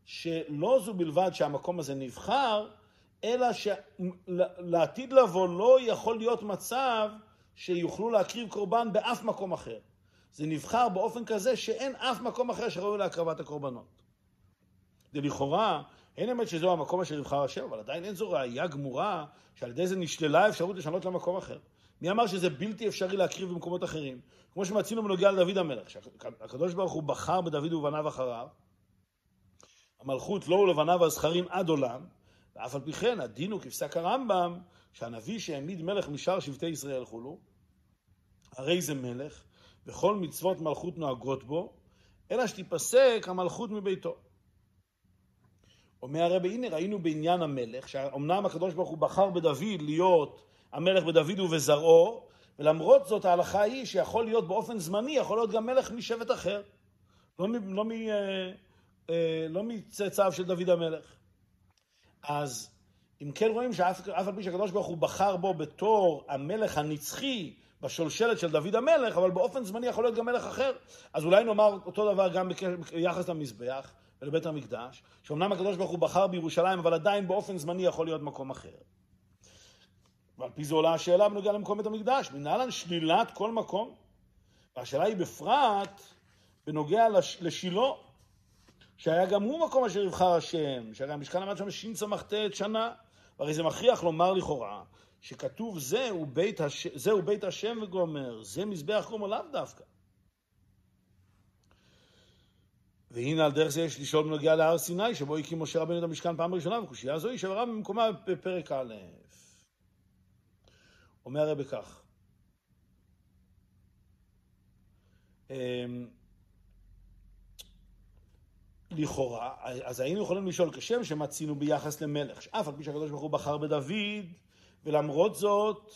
A: שלא זו בלבד שהמקום הזה נבחר, אלא שלעתיד לבוא לא יכול להיות מצב שיוכלו להקריב קורבן באף מקום אחר. זה נבחר באופן כזה שאין אף מקום אחר שראוי להקרבת הקורבנות. ולכאורה, אין אמת שזהו המקום אשר יבחר השם, אבל עדיין אין זו ראייה גמורה שעל ידי זה נשללה האפשרות לשנות למקום אחר. מי אמר שזה בלתי אפשרי להקריב במקומות אחרים? כמו שמצינו בנוגע לדוד המלך, שהקדוש ברוך הוא בחר בדוד ובניו אחריו, המלכות לא ולבניו הזכרים עד עולם, ואף על פי כן הדין הוא כפסק הרמב"ם, שהנביא שהעמיד מלך משאר שבטי ישראל חולו, הרי זה מלך, וכל מצוות מלכות נוהגות בו, אלא שתיפסק המלכות מביתו. אומר הרבי, הנה ראינו בעניין המלך, שאומנם הקדוש ברוך הוא בחר בדוד להיות המלך בדוד ובזרעו, ולמרות זאת ההלכה היא שיכול להיות באופן זמני, יכול להיות גם מלך משבט אחר, לא, לא, אה, לא מצאצאיו של דוד המלך. אז אם כן רואים שאף על פי שהקדוש ברוך הוא בחר בו בתור המלך הנצחי בשולשלת של דוד המלך, אבל באופן זמני יכול להיות גם מלך אחר. אז אולי נאמר אותו דבר גם ביחס למזבח ולבית המקדש, שאומנם הקדוש ברוך הוא בחר בירושלים, אבל עדיין באופן זמני יכול להיות מקום אחר. ועל פי זה עולה השאלה בנוגע למקום בית המקדש, מנהלן שלילת כל מקום. והשאלה היא בפרט בנוגע לש, לשילה, שהיה גם הוא מקום אשר יבחר השם, שהרי המשכן עמד שם שס"ט שנה, והרי זה מכריח לומר לכאורה, שכתוב זהו בית, הש... זהו בית השם וגומר, זה מזבח גומר לאו דווקא. והנה על דרך זה יש לשאול בנוגע להר סיני, שבו הקים משה רבנו את המשכן פעם ראשונה, וקושייה זו היא שברה במקומה בפרק א'. אומר הרב כך, אמ, לכאורה, אז היינו יכולים לשאול כשם שמצינו ביחס למלך, שאף על פי שהקדוש ברוך הוא בחר בדוד, ולמרות זאת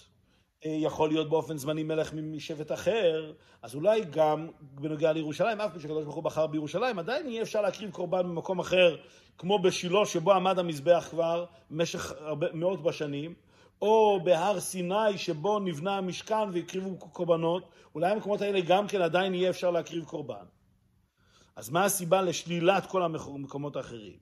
A: אה, יכול להיות באופן זמני מלך משבט אחר, אז אולי גם בנוגע לירושלים, אף פי שהקדוש ברוך הוא בחר בירושלים, עדיין יהיה אפשר להקריב קורבן במקום אחר, כמו בשילה שבו עמד המזבח כבר במשך מאות בשנים, או בהר סיני שבו נבנה המשכן והקריבו קורבנות, אולי במקומות האלה גם כן עדיין יהיה אפשר להקריב קורבן. אז מה הסיבה לשלילת כל המקומות האחרים?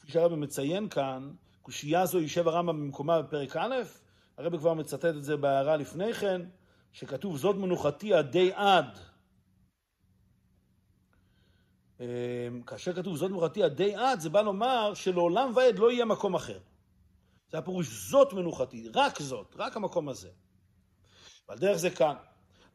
A: כפי שהרבא מציין כאן, קושייה זו יישב הרמב"ם במקומה בפרק א', הרבא כבר מצטט את זה בהערה לפני כן, שכתוב זאת מנוחתי עדי עד. אמ, כאשר כתוב זאת מנוחתי עדי עד, זה בא לומר שלעולם ועד לא יהיה מקום אחר. זה הפירוש זאת מנוחתי, רק זאת, רק המקום הזה. ועל דרך זה כאן.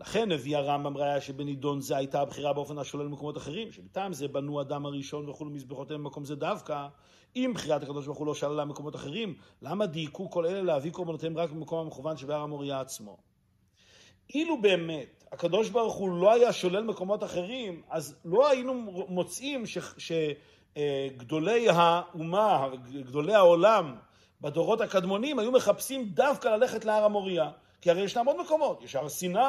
A: לכן הביא הרמב"ם ראיה שבנידון זה הייתה הבחירה באופן השולל למקומות אחרים, שמטעם זה בנו אדם הראשון וכולו מזבחותיהם במקום זה דווקא, אם בחירת הקדוש ברוך הוא לא שללה מקומות אחרים, למה דייקו כל אלה להביא קורבנותיהם רק במקום המכוון שבהר המוריה עצמו? אילו באמת הקדוש ברוך הוא לא היה שולל מקומות אחרים, אז לא היינו מוצאים שגדולי האומה, גדולי העולם בדורות הקדמונים היו מחפשים דווקא ללכת להר המוריה. כי הרי ישנם עוד מקומות, יש הר סיני,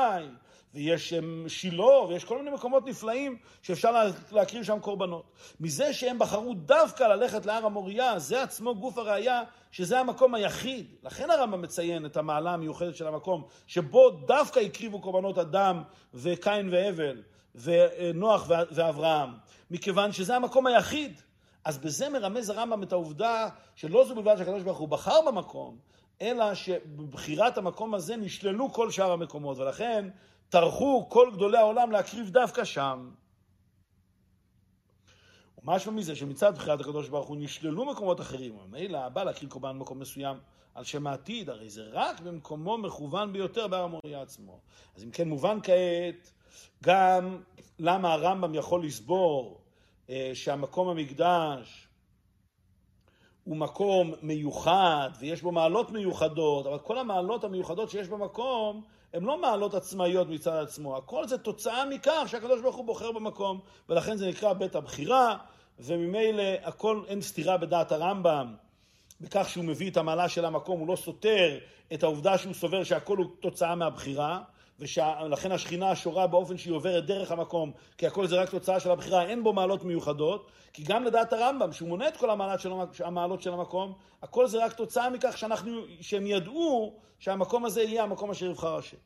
A: ויש אמ, שילה, ויש כל מיני מקומות נפלאים שאפשר להקריב שם קורבנות. מזה שהם בחרו דווקא ללכת להר המוריה, זה עצמו גוף הראייה שזה המקום היחיד. לכן הרמב"ם מציין את המעלה המיוחדת של המקום, שבו דווקא הקריבו קורבנות אדם וקין והבל, ונוח ואברהם, מכיוון שזה המקום היחיד. אז בזה מרמז הרמב"ם את העובדה שלא זו בלבד שהקדוש ברוך הוא בחר במקום, אלא שבבחירת המקום הזה נשללו כל שאר המקומות, ולכן טרחו כל גדולי העולם להקריב דווקא שם. ומשהו מזה שמצד בחירת הקדוש ברוך הוא נשללו מקומות אחרים, ומילא הבא להקריב קורבן במקום מסוים על שם העתיד, הרי זה רק במקומו מכוון ביותר בהר המוריה עצמו. אז אם כן מובן כעת גם למה הרמב"ם יכול לסבור אה, שהמקום המקדש הוא מקום מיוחד ויש בו מעלות מיוחדות, אבל כל המעלות המיוחדות שיש במקום הן לא מעלות עצמאיות מצד עצמו, הכל זה תוצאה מכך שהקדוש ברוך הוא בוחר במקום, ולכן זה נקרא בית הבחירה, וממילא הכל אין סתירה בדעת הרמב"ם, בכך שהוא מביא את המעלה של המקום, הוא לא סותר את העובדה שהוא סובר שהכל הוא תוצאה מהבחירה, ולכן השכינה שורה באופן שהיא עוברת דרך המקום, כי הכל זה רק תוצאה של הבחירה, אין בו מעלות מיוחדות, כי גם לדעת הרמב"ם, שהוא מונה את כל המעלות של, המעלות של המקום, הכל זה רק תוצאה מכך שאנחנו, שהם ידעו שהמקום הזה יהיה המקום אשר יבחר השם.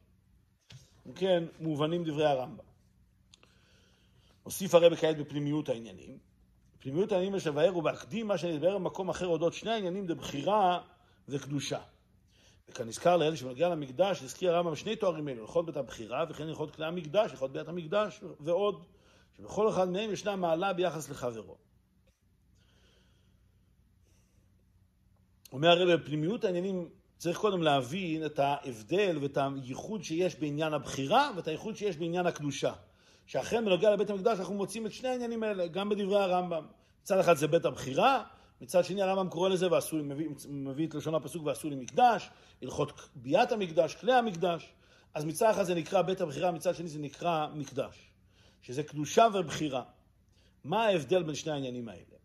A: כן, מובנים דברי הרמב"ם. הוסיף הרב כעת בפנימיות העניינים. פנימיות העניינים יש לבאר ובהקדים מה שנדבר במקום אחר אודות שני העניינים דבחירה וקדושה. וכאן נזכר לאלה שבנוגע למקדש, הזכיר הרמב"ם שני תוארים אלו, הלכות בית הבחירה וכן הלכות כלי המקדש, הלכות בית המקדש ועוד, שבכל אחד מהם ישנה מעלה ביחס לחברו. אומר הרב, בפנימיות העניינים צריך קודם להבין את ההבדל ואת הייחוד שיש בעניין הבחירה ואת הייחוד שיש בעניין הקדושה. שאכן בנוגע לבית המקדש אנחנו מוצאים את שני העניינים האלה, גם בדברי הרמב"ם. מצד אחד זה בית הבחירה, מצד שני הרמב"ם קורא לזה ועשו, מביא, מביא את לשון הפסוק ועשו לי מקדש, הלכות ביאת המקדש, כלי המקדש. אז מצד אחד זה נקרא בית הבחירה, מצד שני זה נקרא מקדש. שזה קדושה ובחירה. מה ההבדל בין שני העניינים האלה?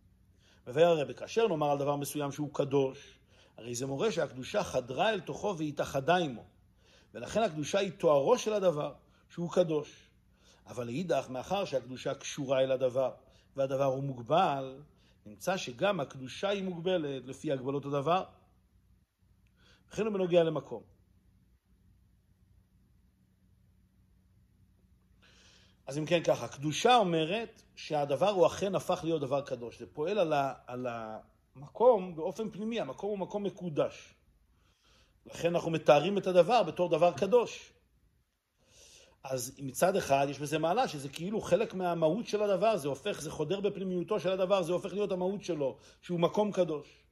A: מבאר הרבי, כאשר נאמר על דבר מסוים שהוא קדוש, הרי זה מורה שהקדושה חדרה אל תוכו והתאחדה עמו. ולכן הקדושה היא תוארו של הדבר, שהוא קדוש. אבל לאידך, מאחר שהקדושה קשורה אל הדבר, והדבר הוא מוגבל, נמצא שגם הקדושה היא מוגבלת לפי הגבלות הדבר. וכן הוא בנוגע למקום. אז אם כן ככה, קדושה אומרת שהדבר הוא אכן הפך להיות דבר קדוש. זה פועל על, ה, על המקום באופן פנימי, המקום הוא מקום מקודש. לכן אנחנו מתארים את הדבר בתור דבר קדוש. אז מצד אחד יש בזה מעלה שזה כאילו חלק מהמהות של הדבר, זה הופך, זה חודר בפנימיותו של הדבר, זה הופך להיות המהות שלו, שהוא מקום קדוש.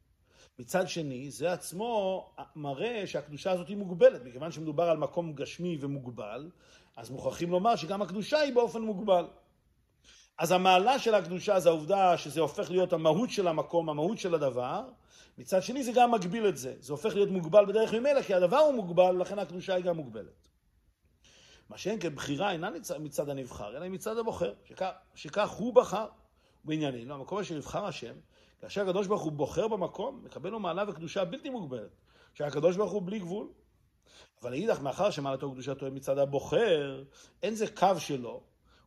A: מצד שני, זה עצמו מראה שהקדושה הזאת היא מוגבלת, מכיוון שמדובר על מקום גשמי ומוגבל, אז מוכרחים לומר שגם הקדושה היא באופן מוגבל. אז המעלה של הקדושה זה העובדה שזה הופך להיות המהות של המקום, המהות של הדבר, מצד שני זה גם מגביל את זה, זה הופך להיות מוגבל בדרך ממילא, כי הדבר הוא מוגבל, לכן הקדושה היא גם מוגבלת. מה שאין כן בחירה אינה מצד הנבחר, אלא מצד הבוחר, שכך, שכך הוא בחר בענייננו, המקום אשר יבחר השם, כאשר הקדוש ברוך הוא בוחר במקום, מקבל לו מעלה וקדושה בלתי מוגבלת, שהקדוש ברוך הוא בלי גבול. אבל לאידך, מאחר שמעלתו וקדושתו היא מצד הבוחר, אין זה קו שלו,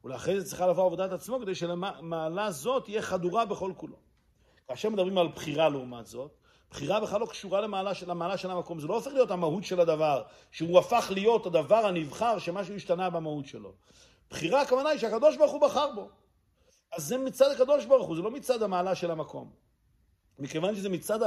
A: ולאחרי זה צריכה לבוא עבודת עצמו כדי שלמעלה זאת תהיה חדורה בכל כולו. כאשר מדברים על בחירה לעומת זאת, בחירה בכלל לא קשורה למעלה של, למעלה של המקום, זה לא הופך להיות המהות של הדבר, שהוא הפך להיות הדבר הנבחר שמשהו השתנה במהות שלו. בחירה הכוונה היא שהקדוש ברוך הוא בחר בו. אז זה מצד הקדוש ברוך הוא, זה לא מצד המעלה של המקום. מכיוון שזה מצד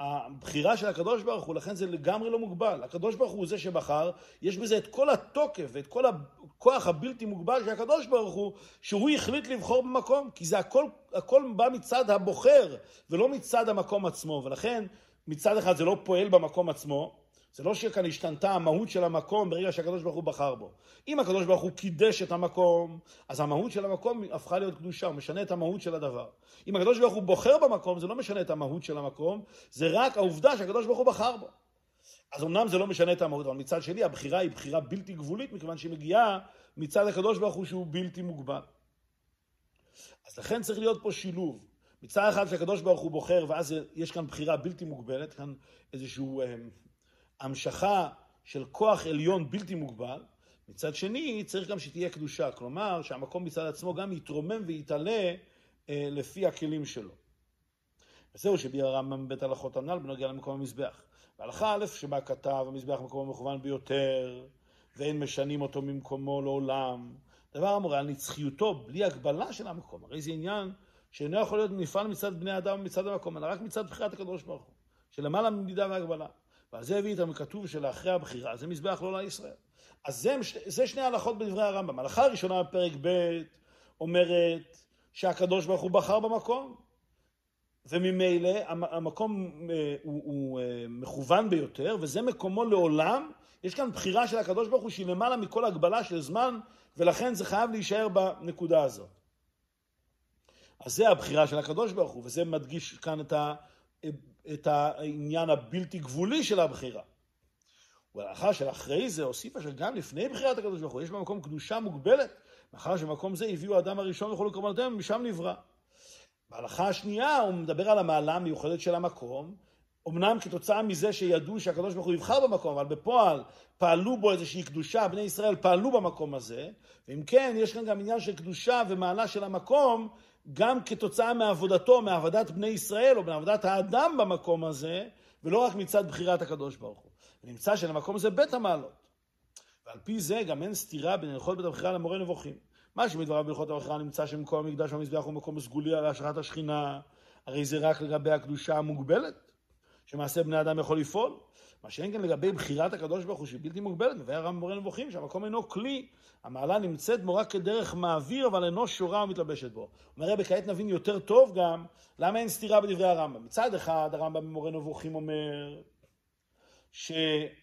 A: הבחירה של הקדוש ברוך הוא, לכן זה לגמרי לא מוגבל. הקדוש ברוך הוא זה שבחר, יש בזה את כל התוקף ואת כל הכוח הבלתי מוגבל של הקדוש ברוך הוא, שהוא החליט לבחור במקום, כי זה הכל, הכל בא מצד הבוחר, ולא מצד המקום עצמו. ולכן, מצד אחד זה לא פועל במקום עצמו, זה לא שכאן השתנתה המהות של המקום ברגע שהקדוש ברוך הוא בחר בו. אם הקדוש ברוך הוא קידש את המקום, אז המהות של המקום הפכה להיות קדושה, הוא משנה את המהות של הדבר. אם הקדוש ברוך הוא בוחר במקום, זה לא משנה את המהות של המקום, זה רק העובדה שהקדוש ברוך הוא בחר בו. אז אמנם זה לא משנה את המהות, אבל מצד שני הבחירה היא בחירה בלתי גבולית, מכיוון שהיא מגיעה מצד הקדוש ברוך הוא שהוא בלתי מוגבל. אז לכן צריך להיות פה שילוב. מצד אחד שהקדוש ברוך הוא בוחר, ואז יש כאן בחירה בלתי מוגבלת, כאן איזשהו אה, המשכה של כוח עליון בלתי מוגבל, מצד שני צריך גם שתהיה קדושה, כלומר שהמקום מצד עצמו גם יתרומם ויתעלה אה, לפי הכלים שלו. וזהו שביאר הרמב"ם בית הלכות הנ"ל בנוגע למקום המזבח. בהלכה א' שבה כתב המזבח מקום המכוון ביותר ואין משנים אותו ממקומו לעולם. דבר המורה על נצחיותו בלי הגבלה של המקום. הרי זה עניין שאינו יכול להיות נפעל מצד בני אדם ומצד המקום, אלא רק מצד בחירת הקדוש ברוך הוא, שלמעלה ממידה והגבלה. ועל זה הביא איתם כתוב שלאחרי הבחירה זה מזבח לא לישראל. אז זה, זה שני הלכות בדברי הרמב"ם. ההלכה הראשונה בפרק ב' אומרת שהקדוש ברוך הוא בחר במקום, וממילא המקום אה, הוא, הוא אה, מכוון ביותר, וזה מקומו לעולם. יש כאן בחירה של הקדוש ברוך הוא שהיא למעלה מכל הגבלה של זמן, ולכן זה חייב להישאר בנקודה הזאת. אז זה הבחירה של הקדוש ברוך הוא, וזה מדגיש כאן את ה... את העניין הבלתי גבולי של הבחירה. ולאחר שלאחרי זה הוסיפה שגם לפני בחירת הקדוש ברוך הוא יש במקום קדושה מוגבלת, מאחר שמקום זה הביאו האדם הראשון וכל קורבנותיהם ומשם נברא. בהלכה השנייה הוא מדבר על המעלה המיוחדת של המקום, אמנם כתוצאה מזה שידעו שהקדוש ברוך הוא יבחר במקום, אבל בפועל פעלו בו איזושהי קדושה, בני ישראל פעלו במקום הזה, ואם כן, יש כאן גם עניין של קדושה ומעלה של המקום, גם כתוצאה מעבודתו, מעבודת בני ישראל, או מעבודת האדם במקום הזה, ולא רק מצד בחירת הקדוש ברוך הוא. נמצא שלמקום הזה בית המעלות. ועל פי זה גם אין סתירה בין הלכות בית הבחירה למורה נבוכים. מה שמדבריו בהלכות הבחירה נמצא שמקום המקדש והמזבח הוא מקום סגולי על השכת השכינה, הרי זה רק לגבי הקדושה המוגבלת, שמעשה בני אדם יכול לפעול. מה שאין כן לגבי בחירת הקדוש ברוך הוא שהיא בלתי מוגבלת, מבאר הרב מורה נבוכים שהמקום אינו כלי, המעלה נמצאת בו רק כדרך מעביר, אבל אינו שורה ומתלבשת בו. אומר רבי, כעת נבין יותר טוב גם למה אין סתירה בדברי הרמב"ם. מצד אחד הרמב"ם במורה נבוכים אומר שאין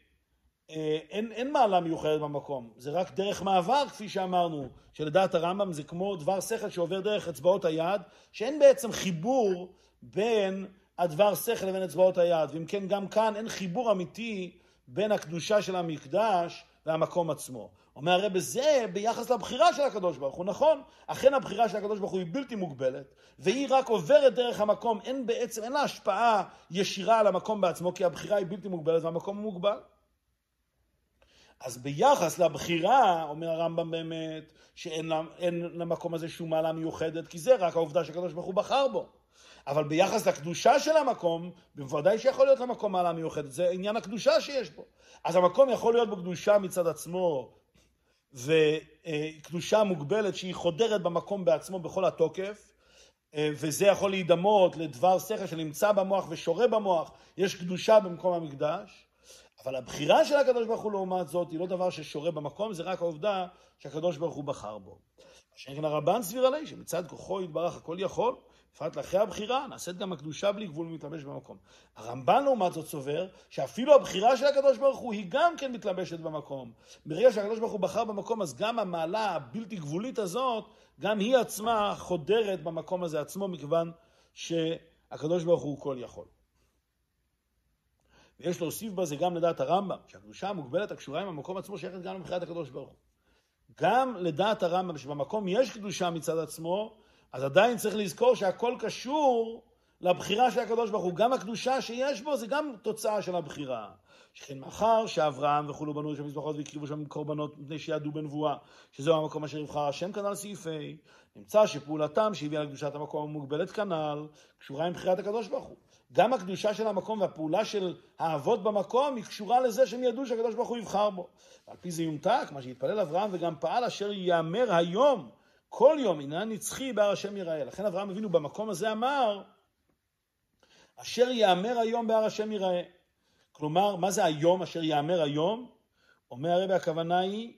A: אין מעלה מיוחדת במקום, זה רק דרך מעבר כפי שאמרנו, שלדעת הרמב"ם זה כמו דבר שכל שעובר דרך אצבעות היד, שאין בעצם חיבור בין הדבר שכל לבין אצבעות היד, ואם כן גם כאן אין חיבור אמיתי בין הקדושה של המקדש והמקום עצמו. אומר הרב זה ביחס לבחירה של הקדוש ברוך הוא, נכון, אכן הבחירה של הקדוש ברוך הוא היא בלתי מוגבלת, והיא רק עוברת דרך המקום, אין בעצם, אין לה השפעה ישירה על המקום בעצמו, כי הבחירה היא בלתי מוגבלת והמקום הוא מוגבל. אז ביחס לבחירה, אומר הרמב"ם באמת, שאין למקום הזה שום מעלה מיוחדת, כי זה רק העובדה שהקדוש ברוך הוא בחר בו. אבל ביחס לקדושה של המקום, בוודאי שיכול להיות למקום מעלה מיוחדת, זה עניין הקדושה שיש בו. אז המקום יכול להיות בקדושה מצד עצמו, וקדושה מוגבלת שהיא חודרת במקום בעצמו בכל התוקף, וזה יכול להידמות לדבר שכל שנמצא במוח ושורה במוח, יש קדושה במקום המקדש, אבל הבחירה של הקדוש ברוך הוא לעומת זאת היא לא דבר ששורה במקום, זה רק העובדה שהקדוש ברוך הוא בחר בו. שאין כן הרבן סביר עלי, שמצד כוחו יתברך הכל יכול, בפרט לאחרי הבחירה, נעשית גם הקדושה בלי גבול ומתלבש במקום. הרמב"ן לעומת זאת סובר, שאפילו הבחירה של הקדוש ברוך הוא היא גם כן מתלבשת במקום. ברגע שהקדוש ברוך הוא בחר במקום, אז גם המעלה הבלתי גבולית הזאת, גם היא עצמה חודרת במקום הזה עצמו, מכיוון שהקדוש ברוך הוא כל יכול. ויש להוסיף בזה גם לדעת הרמב"ם, שהקדושה המוגבלת הקשורה עם המקום עצמו שייכת גם לבחירת הקדוש ברוך הוא. גם לדעת הרמב"ם, שבמקום יש קדושה מצד עצמו, אז עדיין צריך לזכור שהכל קשור לבחירה של הקדוש ברוך הוא. גם הקדושה שיש בו זה גם תוצאה של הבחירה. שכן מאחר שאברהם וכולו בנו שם מזבחות והקריבו שם קורבנות מפני שידעו בנבואה, שזהו המקום אשר יבחר השם כנ"ל סעיפי, נמצא שפעולתם שהביאה לקדושת המקום המוגבלת כנ"ל, קשורה עם בחירת הקדוש ברוך הוא. גם הקדושה של המקום והפעולה של האבות במקום היא קשורה לזה שהם ידעו שהקדוש ברוך הוא יבחר בו. ועל פי זה יומתק, מה שהתפלל אברהם וגם פעל אשר ייאמר היום כל יום עניין נצחי בהר השם יראה. לכן אברהם אבינו במקום הזה אמר אשר יאמר היום בהר השם יראה. כלומר, מה זה היום אשר יאמר היום? אומר הרבי הכוונה היא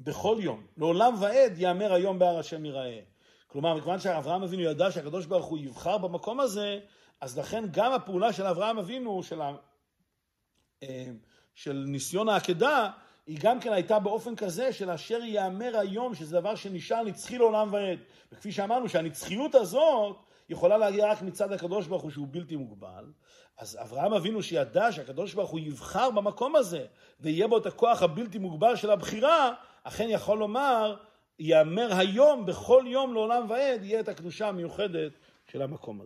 A: בכל יום, לעולם ועד יאמר היום בהר השם יראה. כלומר, מכיוון שאברהם אבינו ידע שהקדוש ברוך הוא יבחר במקום הזה, אז לכן גם הפעולה של אברהם אבינו, של. אה, של ניסיון העקדה, היא גם כן הייתה באופן כזה של אשר יאמר היום, שזה דבר שנשאר נצחי לעולם ועד. וכפי שאמרנו, שהנצחיות הזאת יכולה להגיע רק מצד הקדוש ברוך הוא שהוא בלתי מוגבל. אז אברהם אבינו שידע שהקדוש ברוך הוא יבחר במקום הזה, ויהיה בו את הכוח הבלתי מוגבל של הבחירה, אכן יכול לומר, יאמר היום, בכל יום לעולם ועד, יהיה את הקדושה המיוחדת של המקום הזה.